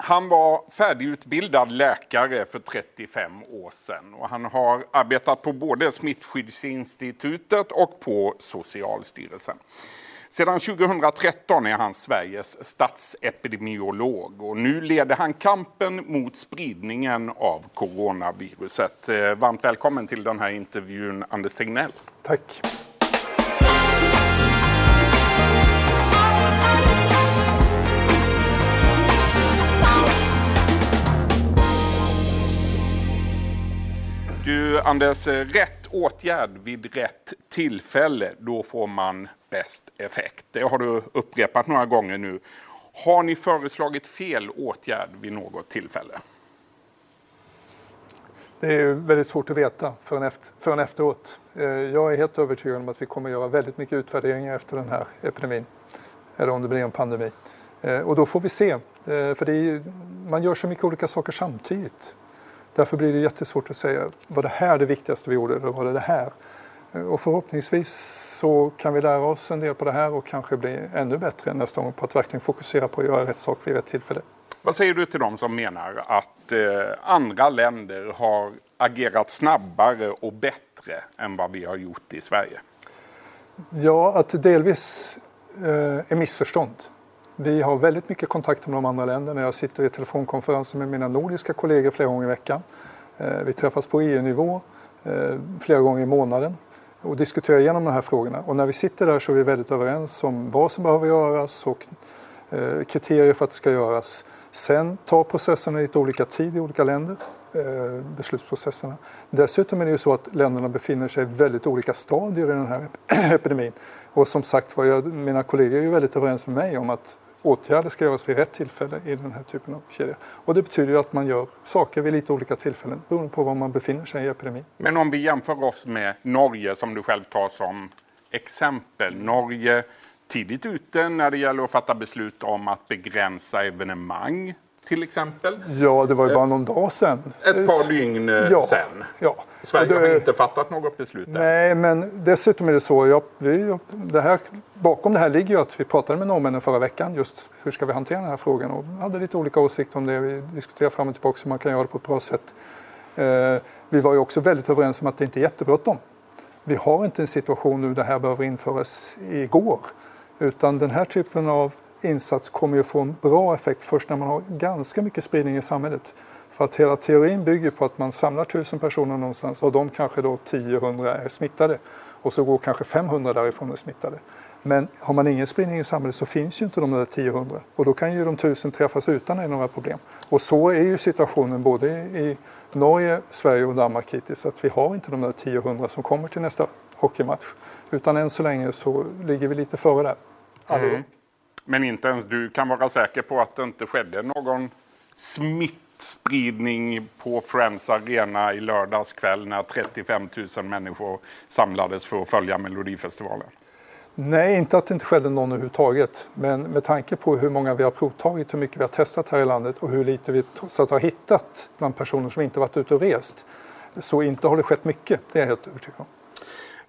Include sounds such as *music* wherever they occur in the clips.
Han var färdigutbildad läkare för 35 år sedan och han har arbetat på både Smittskyddsinstitutet och på Socialstyrelsen. Sedan 2013 är han Sveriges statsepidemiolog och nu leder han kampen mot spridningen av coronaviruset. Eh, varmt välkommen till den här intervjun, Anders Tegnell. Tack. Ju Anders, rätt åtgärd vid rätt tillfälle, då får man bäst effekt. Det har du upprepat några gånger nu. Har ni föreslagit fel åtgärd vid något tillfälle? Det är väldigt svårt att veta förrän, efter, förrän efteråt. Eh, jag är helt övertygad om att vi kommer att göra väldigt mycket utvärderingar efter den här epidemin. Eller om det blir en pandemi. Eh, och då får vi se. Eh, för är, man gör så mycket olika saker samtidigt. Därför blir det jättesvårt att säga, var det här det viktigaste vi gjorde eller var det det här? Och förhoppningsvis så kan vi lära oss en del på det här och kanske bli ännu bättre nästa gång på att verkligen fokusera på att göra rätt sak vid rätt tillfälle. Vad säger du till dem som menar att eh, andra länder har agerat snabbare och bättre än vad vi har gjort i Sverige? Ja, att delvis eh, är missförstånd. Vi har väldigt mycket kontakt med de andra länderna. Jag sitter i telefonkonferenser med mina nordiska kollegor flera gånger i veckan. Eh, vi träffas på EU-nivå eh, flera gånger i månaden och diskuterar igenom de här frågorna. Och när vi sitter där så är vi väldigt överens om vad som behöver göras och eh, kriterier för att det ska göras. Sen tar processerna lite olika tid i olika länder, beslutsprocesserna. Dessutom är det ju så att länderna befinner sig i väldigt olika stadier i den här *clears throat* epidemin. Och som sagt var, mina kollegor är ju väldigt överens med mig om att åtgärder ska göras vid rätt tillfälle i den här typen av kedja. Och det betyder ju att man gör saker vid lite olika tillfällen beroende på var man befinner sig i epidemin. Men om vi jämför oss med Norge som du själv tar som exempel. Norge tidigt ute när det gäller att fatta beslut om att begränsa evenemang till exempel. Ja, det var ju bara någon dag sedan. Ett par dygn eh, ja, sedan. Ja. Sverige det, har inte fattat något beslut än. Nej, men dessutom är det så. Ja, vi, det här, bakom det här ligger ju att vi pratade med norrmännen förra veckan just hur ska vi hantera den här frågan och hade lite olika åsikter om det. Vi diskuterade fram och tillbaka hur man kan göra det på ett bra sätt. Eh, vi var ju också väldigt överens om att det inte är jättebråttom. Vi har inte en situation nu där det här behöver införas igår. Utan den här typen av insats kommer ju få en bra effekt först när man har ganska mycket spridning i samhället. För att hela teorin bygger på att man samlar tusen personer någonstans och de kanske då 10-100 är smittade och så går kanske 500 därifrån och smittade. Men har man ingen spridning i samhället så finns ju inte de där 10-100 och då kan ju de tusen träffas utan några problem. Och så är ju situationen både i Norge, Sverige och Danmark hittills att vi har inte de där 10-100 som kommer till nästa hockeymatch. Utan än så länge så ligger vi lite före där. Mm. Men inte ens du kan vara säker på att det inte skedde någon smittspridning på Friends Arena i lördags kväll när 35 000 människor samlades för att följa Melodifestivalen? Nej, inte att det inte skedde någon överhuvudtaget. Men med tanke på hur många vi har provtagit, hur mycket vi har testat här i landet och hur lite vi trots allt har hittat bland personer som inte varit ute och rest. Så inte har det skett mycket, det är jag helt övertygad om.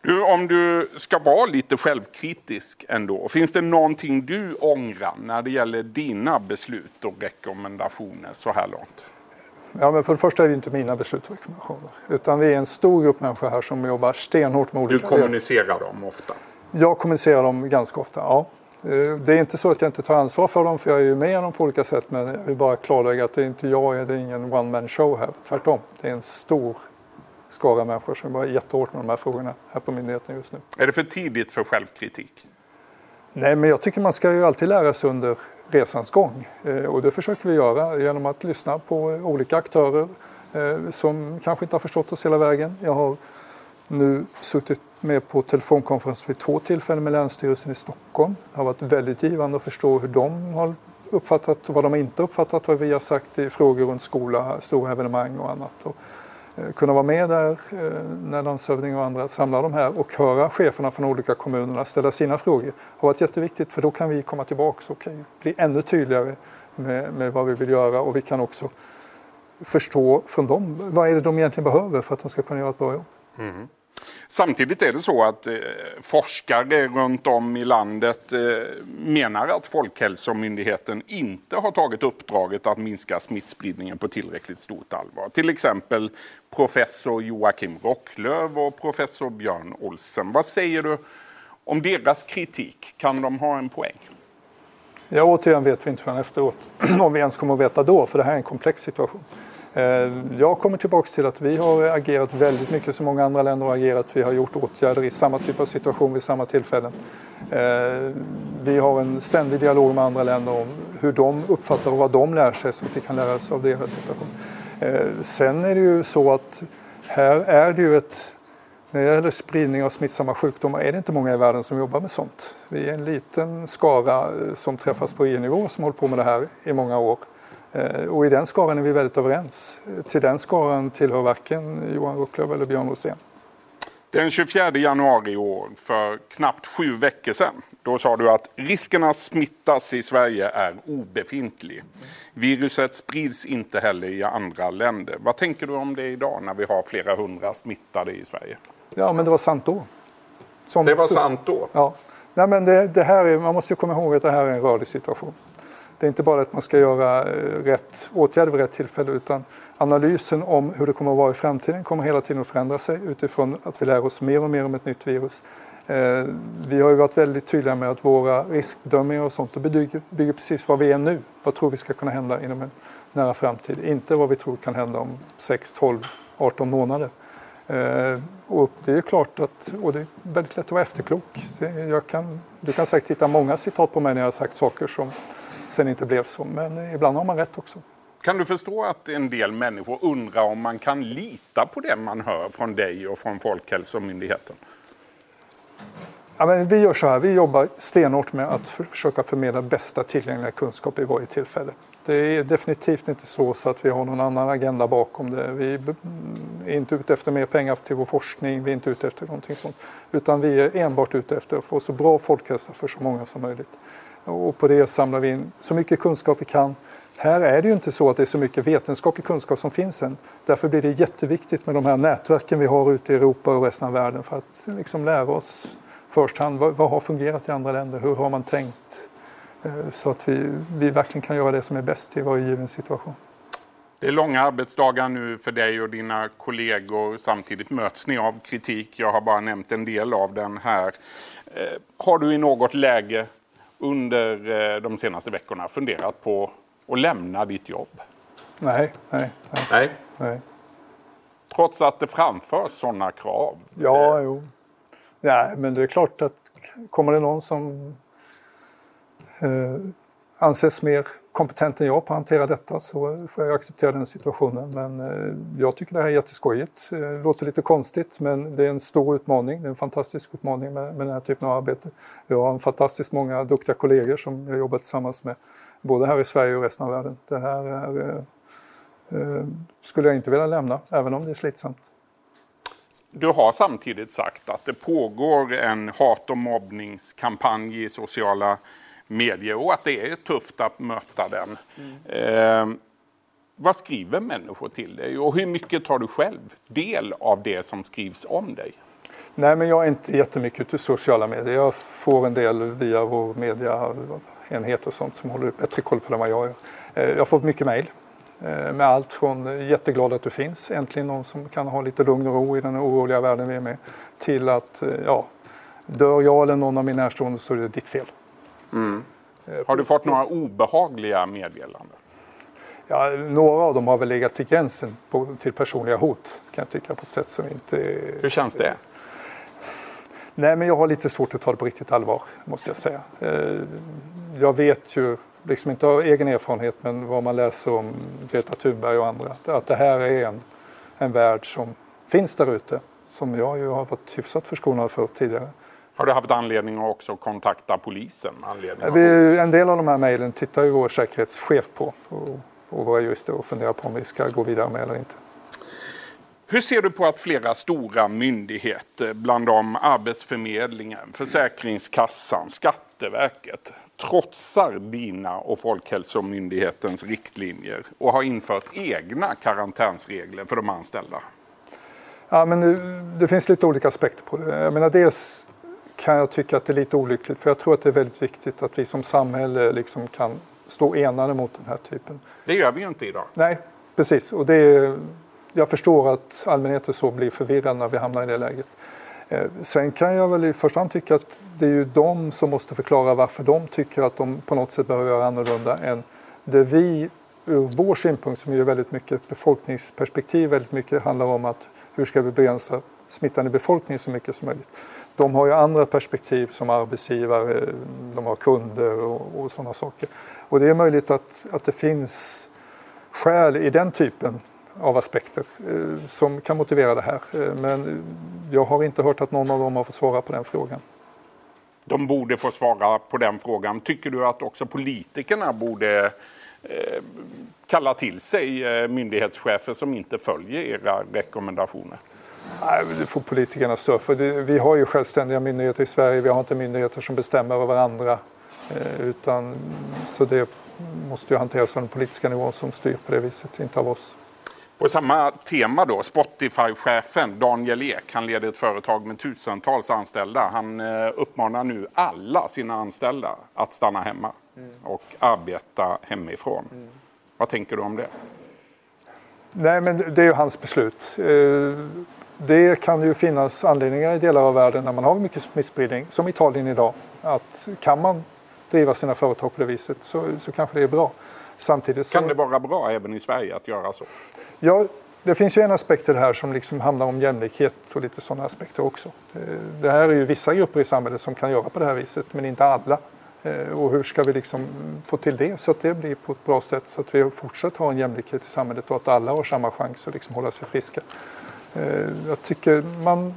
Du, om du ska vara lite självkritisk ändå, finns det någonting du ångrar när det gäller dina beslut och rekommendationer så här långt? Ja, men för det första är det inte mina beslut och rekommendationer. Utan vi är en stor grupp människor här som jobbar stenhårt med olika... Du kommunicerar dem ofta? Jag kommunicerar dem ganska ofta, ja. Eh, det är inte så att jag inte tar ansvar för dem, för jag är ju med dem på olika sätt. Men jag vill bara klarlägga att det är inte jag, det är ingen one man show här. Tvärtom, det är en stor skara människor som jobbar jättehårt med de här frågorna här på myndigheten just nu. Är det för tidigt för självkritik? Nej, men jag tycker man ska ju alltid lära sig under resans gång. Eh, och det försöker vi göra genom att lyssna på olika aktörer eh, som kanske inte har förstått oss hela vägen. Jag har nu suttit med på telefonkonferens vid två tillfällen med Länsstyrelsen i Stockholm. Det har varit väldigt givande att förstå hur de har uppfattat och vad de inte uppfattat vad vi har sagt i frågor runt skola, stora evenemang och annat. Eh, kunna vara med där eh, när landshövding och andra samlar de här och höra cheferna från olika kommunerna ställa sina frågor har varit jätteviktigt för då kan vi komma tillbaka och bli ännu tydligare med, med vad vi vill göra och vi kan också förstå från dem vad är det de egentligen behöver för att de ska kunna göra ett bra jobb. Mm. Samtidigt är det så att eh, forskare runt om i landet eh, menar att Folkhälsomyndigheten inte har tagit uppdraget att minska smittspridningen på tillräckligt stort allvar. Till exempel professor Joakim Rocklöv och professor Björn Olsen. Vad säger du om deras kritik? Kan de ha en poäng? Ja, återigen vet vi inte förrän efteråt *clears throat* om vi ens kommer att veta då, för det här är en komplex situation. Eh, jag kommer tillbaka till att vi har agerat väldigt mycket som många andra länder har agerat. Vi har gjort åtgärder i samma typ av situation vid samma tillfällen. Eh, vi har en ständig dialog med andra länder om hur de uppfattar och vad de lär sig så att vi kan lära oss av deras situation. Eh, sen är det ju så att här är det ju ett när det gäller spridning av smittsamma sjukdomar är det inte många i världen som jobbar med sånt. Vi är en liten skara som träffas på EU-nivå som håller på med det här i många år. Eh, och i den skaran är vi väldigt överens. Till den skaran tillhör varken Johan Rocklöv eller Björn Rosén. Den 24 januari i år, för knappt sju veckor sedan, då sa du att risken att smittas i Sverige är obefintlig. Viruset sprids inte heller i andra länder. Vad tänker du om det idag när vi har flera hundra smittade i Sverige? Ja, men det var sant då. Som det var sant då? Ja. Nej, men det, det här är, man måste komma ihåg att det här är en rörlig situation. Det är inte bara att man ska göra eh, rätt åtgärder vid rätt tillfälle utan analysen om hur det kommer att vara i framtiden kommer hela tiden att förändra sig utifrån att vi lär oss mer och mer om ett nytt virus. Eh, vi har ju varit väldigt tydliga med att våra riskbedömningar och sånt bygger, bygger precis vad vi är nu. Vad tror vi ska kunna hända inom en nära framtid? Inte vad vi tror kan hända om 6, 12, 18 månader. Eh, och det är klart att, och det är väldigt lätt att vara efterklok. Jag kan, du kan säkert hitta många citat på mig när jag har sagt saker som sen inte blev så. Men ibland har man rätt också. Kan du förstå att en del människor undrar om man kan lita på det man hör från dig och från Folkhälsomyndigheten? Ja, men vi gör så här, vi jobbar stenhårt med att för, försöka förmedla bästa tillgängliga kunskap i varje tillfälle. Det är definitivt inte så, så att vi har någon annan agenda bakom det. Vi är inte ute efter mer pengar till vår forskning, vi är inte ute efter någonting sånt. Utan vi är enbart ute efter att få så bra folkhälsa för så många som möjligt. Och på det samlar vi in så mycket kunskap vi kan. Här är det ju inte så att det är så mycket vetenskaplig kunskap som finns än. Därför blir det jätteviktigt med de här nätverken vi har ute i Europa och resten av världen för att liksom lära oss först hand vad, vad har fungerat i andra länder, hur har man tänkt? Eh, så att vi, vi verkligen kan göra det som är bäst i varje given situation. Det är långa arbetsdagar nu för dig och dina kollegor. Samtidigt möts ni av kritik. Jag har bara nämnt en del av den här. Eh, har du i något läge under eh, de senaste veckorna funderat på att lämna ditt jobb? Nej, nej, nej. nej. nej. Trots att det framförs sådana krav? Ja, jo. Nej, men det är klart att kommer det någon som eh, anses mer kompetent än jag på att hantera detta så får jag acceptera den situationen. Men eh, jag tycker det här är jätteskojigt. Det låter lite konstigt men det är en stor utmaning. Det är en fantastisk utmaning med, med den här typen av arbete. Jag har en fantastiskt många duktiga kollegor som jag jobbar tillsammans med både här i Sverige och resten av världen. Det här är, eh, skulle jag inte vilja lämna även om det är slitsamt. Du har samtidigt sagt att det pågår en hat och mobbningskampanj i sociala medier och att det är tufft att möta den. Mm. Eh, vad skriver människor till dig och hur mycket tar du själv del av det som skrivs om dig? Nej, men jag är inte jättemycket ute i sociala medier. Jag får en del via vår mediaenhet och sånt som håller bättre koll på det än vad jag gör. Eh, jag får mycket mejl eh, med allt från jätteglad att du finns, äntligen någon som kan ha lite lugn och ro i den oroliga världen vi är med, till att eh, ja, dör jag eller någon av mina närstående så är det ditt fel. Mm. Har du fått några obehagliga meddelanden? Ja, några av dem har väl legat till gränsen på, till personliga hot kan jag tycka på ett sätt som inte... Hur känns det? Nej, men jag har lite svårt att ta det på riktigt allvar måste jag säga. Eh, jag vet ju, liksom inte av egen erfarenhet, men vad man läser om Greta Thunberg och andra, att det här är en, en värld som finns där ute, som jag ju har varit hyfsat förskonad för tidigare. Har du haft anledning att också kontakta polisen? Anledning Vi, en del av de här mejlen tittar ju vår säkerhetschef på och, och våra jurister och funderar på om vi ska gå vidare med eller inte. Hur ser du på att flera stora myndigheter, bland dem Arbetsförmedlingen, Försäkringskassan, Skatteverket, trotsar dina och Folkhälsomyndighetens riktlinjer och har infört egna karantänsregler för de anställda? Ja, men det finns lite olika aspekter på det. Jag menar, dels kan jag tycka att det är lite olyckligt för jag tror att det är väldigt viktigt att vi som samhälle liksom kan stå enade mot den här typen. Det gör vi ju inte idag. Nej, precis. Och det är, jag förstår att allmänheten så blir förvirrad när vi hamnar i det läget. Eh, sen kan jag väl i första hand tycka att det är ju de som måste förklara varför de tycker att de på något sätt behöver göra annorlunda än det vi ur vår synpunkt som är väldigt mycket befolkningsperspektiv, väldigt mycket handlar om att hur ska vi begränsa smittan i befolkningen så mycket som möjligt. De har ju andra perspektiv som arbetsgivare, de har kunder och, och sådana saker. Och det är möjligt att, att det finns skäl i den typen av aspekter eh, som kan motivera det här. Eh, men jag har inte hört att någon av dem har fått svara på den frågan. De borde få svara på den frågan. Tycker du att också politikerna borde eh, kalla till sig eh, myndighetschefer som inte följer era rekommendationer? Nej, det får politikerna stå för. Vi har ju självständiga myndigheter i Sverige. Vi har inte myndigheter som bestämmer över andra. Eh, utan, så det måste ju hanteras av den politiska nivån som styr på det viset, inte av oss. På samma tema då, Spotify-chefen Daniel Ek, han leder ett företag med tusentals anställda. Han eh, uppmanar nu alla sina anställda att stanna hemma mm. och arbeta hemifrån. Mm. Vad tänker du om det? Nej, men det är ju hans beslut. Det kan ju finnas anledningar i delar av världen när man har mycket smittspridning, som Italien idag, att kan man driva sina företag på det viset så, så kanske det är bra. Samtidigt så... Kan det vara bra även i Sverige att göra så? Ja, det finns ju en aspekt i det här som liksom handlar om jämlikhet och lite sådana aspekter också. Det här är ju vissa grupper i samhället som kan göra på det här viset, men inte alla. Eh, och hur ska vi liksom få till det så att det blir på ett bra sätt så att vi fortsatt har en jämlikhet i samhället och att alla har samma chans att liksom hålla sig friska. Eh, jag tycker man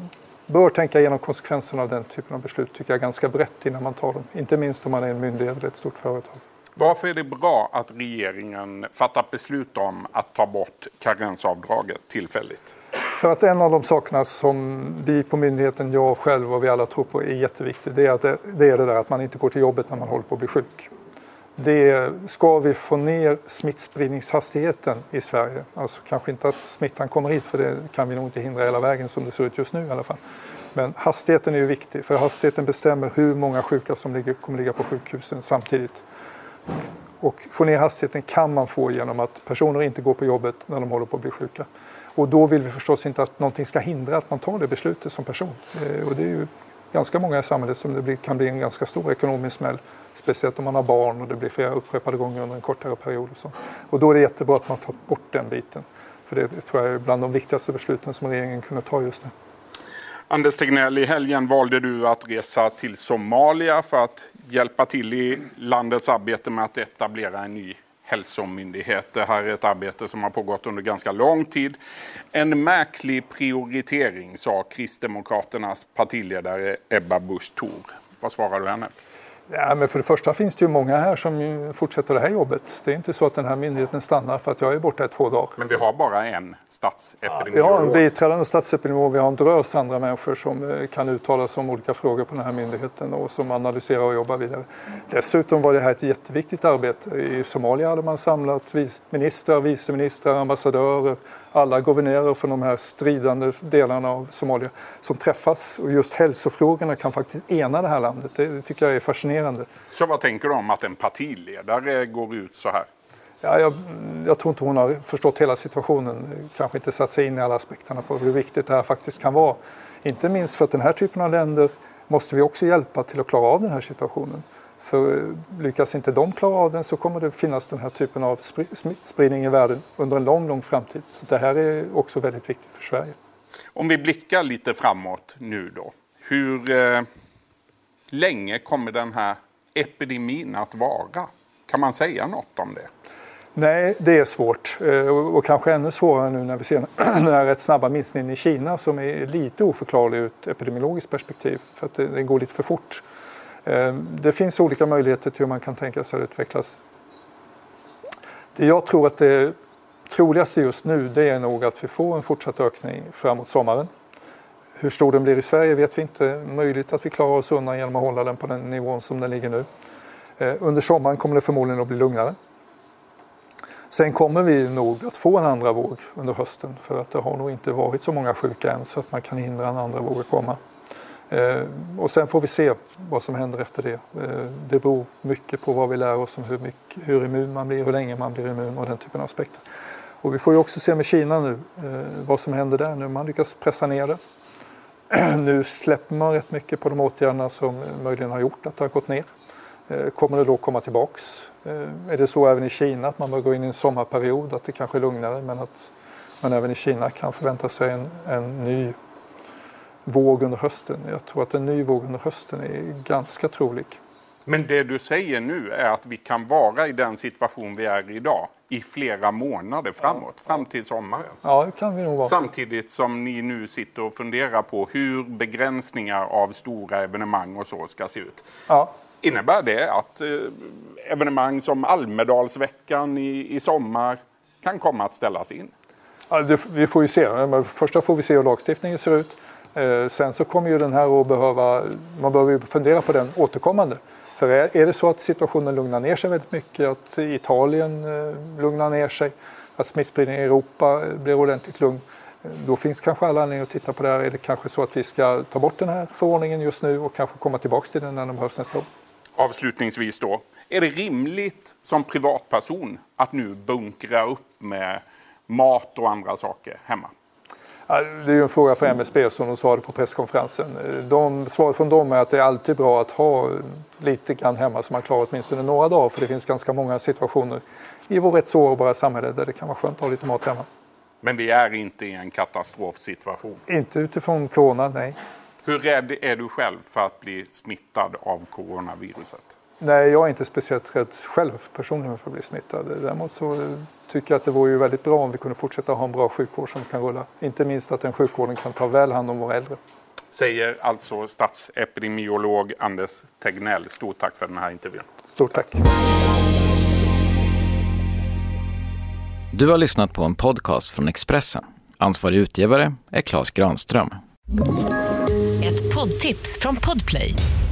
bör tänka igenom konsekvenserna av den typen av beslut tycker jag ganska brett innan man tar dem. Inte minst om man är en myndighet eller ett stort företag. Varför är det bra att regeringen fattat beslut om att ta bort karensavdraget tillfälligt? För att en av de sakerna som vi på myndigheten, jag själv och vi alla tror på är jätteviktigt, det är, att det, det är det där att man inte går till jobbet när man håller på att bli sjuk. Det ska vi få ner smittspridningshastigheten i Sverige, alltså kanske inte att smittan kommer hit för det kan vi nog inte hindra hela vägen som det ser ut just nu i alla fall. Men hastigheten är ju viktig för hastigheten bestämmer hur många sjuka som ligger, kommer ligga på sjukhusen samtidigt. Och få ner hastigheten kan man få genom att personer inte går på jobbet när de håller på att bli sjuka. Och då vill vi förstås inte att någonting ska hindra att man tar det beslutet som person. Eh, och det är ju ganska många i samhället som det kan bli en ganska stor ekonomisk smäll. Speciellt om man har barn och det blir flera upprepade gånger under en kortare period. Och, så. och då är det jättebra att man tar bort den biten. För det tror jag är bland de viktigaste besluten som regeringen kunde ta just nu. Anders Tegnell, i helgen valde du att resa till Somalia för att hjälpa till i landets arbete med att etablera en ny hälsomyndighet. Det här är ett arbete som har pågått under ganska lång tid. En märklig prioritering, sa Kristdemokraternas partiledare Ebba Busch Thor. Vad svarar du henne? Ja, men för det första finns det ju många här som fortsätter det här jobbet. Det är inte så att den här myndigheten stannar för att jag är borta i två dagar. Men vi har bara en statsepidemiolog? Ja, vi har en biträdande statsepidemiolog. Vi har en drös andra människor som eh, kan uttala sig om olika frågor på den här myndigheten och som analyserar och jobbar vidare. Dessutom var det här ett jätteviktigt arbete. I Somalia hade man samlat ministrar, viceministrar, ambassadörer, alla guvernörer från de här stridande delarna av Somalia som träffas. Och just hälsofrågorna kan faktiskt ena det här landet. Det tycker jag är fascinerande. Så vad tänker du om att en partiledare går ut så här? Ja, jag, jag, tror inte hon har förstått hela situationen. Kanske inte satt sig in i alla aspekterna på hur viktigt det här faktiskt kan vara. Inte minst för att den här typen av länder måste vi också hjälpa till att klara av den här situationen. För lyckas inte de klara av den så kommer det finnas den här typen av smittspridning i världen under en lång, lång framtid. Så det här är också väldigt viktigt för Sverige. Om vi blickar lite framåt nu då. Hur eh, länge kommer den här epidemin att vara? Kan man säga något om det? Nej, det är svårt eh, och kanske ännu svårare nu när vi ser *clears throat* den här rätt snabba minskningen i Kina som är lite oförklarlig ur ett epidemiologiskt perspektiv för att det går lite för fort. Ehm, det finns olika möjligheter till hur man kan tänka sig att utvecklas. Det jag tror att det troligaste just nu det är nog att vi får en fortsatt ökning framåt sommaren. Hur stor den blir i Sverige vet vi inte. Möjligt att vi klarar oss undan genom att hålla den på den nivån som den ligger nu. Ehm, under sommaren kommer det förmodligen att bli lugnare. Sen kommer vi nog att få en andra våg under hösten för att det har nog inte varit så många sjuka än så att man kan hindra en andra våg att komma. Eh, och sen får vi se vad som händer efter det. Eh, det beror mycket på vad vi lär oss om hur, mycket, hur immun man blir, hur länge man blir immun och den typen av aspekter. Och vi får ju också se med Kina nu eh, vad som händer där nu. Man lyckas pressa ner det. *clears throat* nu släpper man rätt mycket på de åtgärderna som möjligen har gjort att det har gått ner. Eh, kommer det då komma tillbaks? Eh, är det så även i Kina att man bör gå in i en sommarperiod, att det kanske är lugnare men att man även i Kina kan förvänta sig en, en ny våg under hösten? Jag tror att en ny våg under hösten är ganska trolig. Men det du säger nu är att vi kan vara i den situation vi är idag i flera månader framåt, ja. fram till sommaren. Ja, det kan vi nog vara. Samtidigt som ni nu sitter och funderar på hur begränsningar av stora evenemang och så ska se ut. Ja. Innebär det att eh, evenemang som Almedalsveckan i, i sommar kan komma att ställas in? Ja, det, vi får ju se. Först får vi se hur lagstiftningen ser ut. Eh, sen så kommer ju den här att behöva, man behöver ju fundera på den återkommande. För är, det så att situationen lugnar ner sig väldigt mycket, att Italien eh, lugnar ner sig, att smittspridningen i Europa eh, blir ordentligt lugn, då finns kanske alla anledning att titta på det här. Är det kanske så att vi ska ta bort den här förordningen just nu och kanske komma tillbaka till den när den behövs nästa år? Avslutningsvis då, är det rimligt som privatperson att nu bunkra upp med mat och andra saker hemma? Det är ju en fråga för MSB som de svarade på presskonferensen. De, svaret från dem är att det är alltid bra att ha lite grann hemma så man klarar åtminstone några dagar för det finns ganska många situationer i vårt rätt sårbara samhälle där det kan vara skönt att ha lite mat hemma. Men vi är inte i en katastrofsituation? Inte utifrån corona, nej. Hur rädd är du själv för att bli smittad av coronaviruset? Nej, jag är inte speciellt rädd själv personligen för att bli smittad. Däremot så tycker jag att det vore ju väldigt bra om vi kunde fortsätta ha en bra sjukvård som kan rulla. Inte minst att den sjukvården kan ta väl hand om våra äldre. Säger alltså statsepidemiolog Anders Tegnell. Stort tack för den här intervjun. Stort tack. Du har lyssnat på en podcast från Expressen. Ansvarig utgivare är Klas Granström. Ett poddtips från Podplay.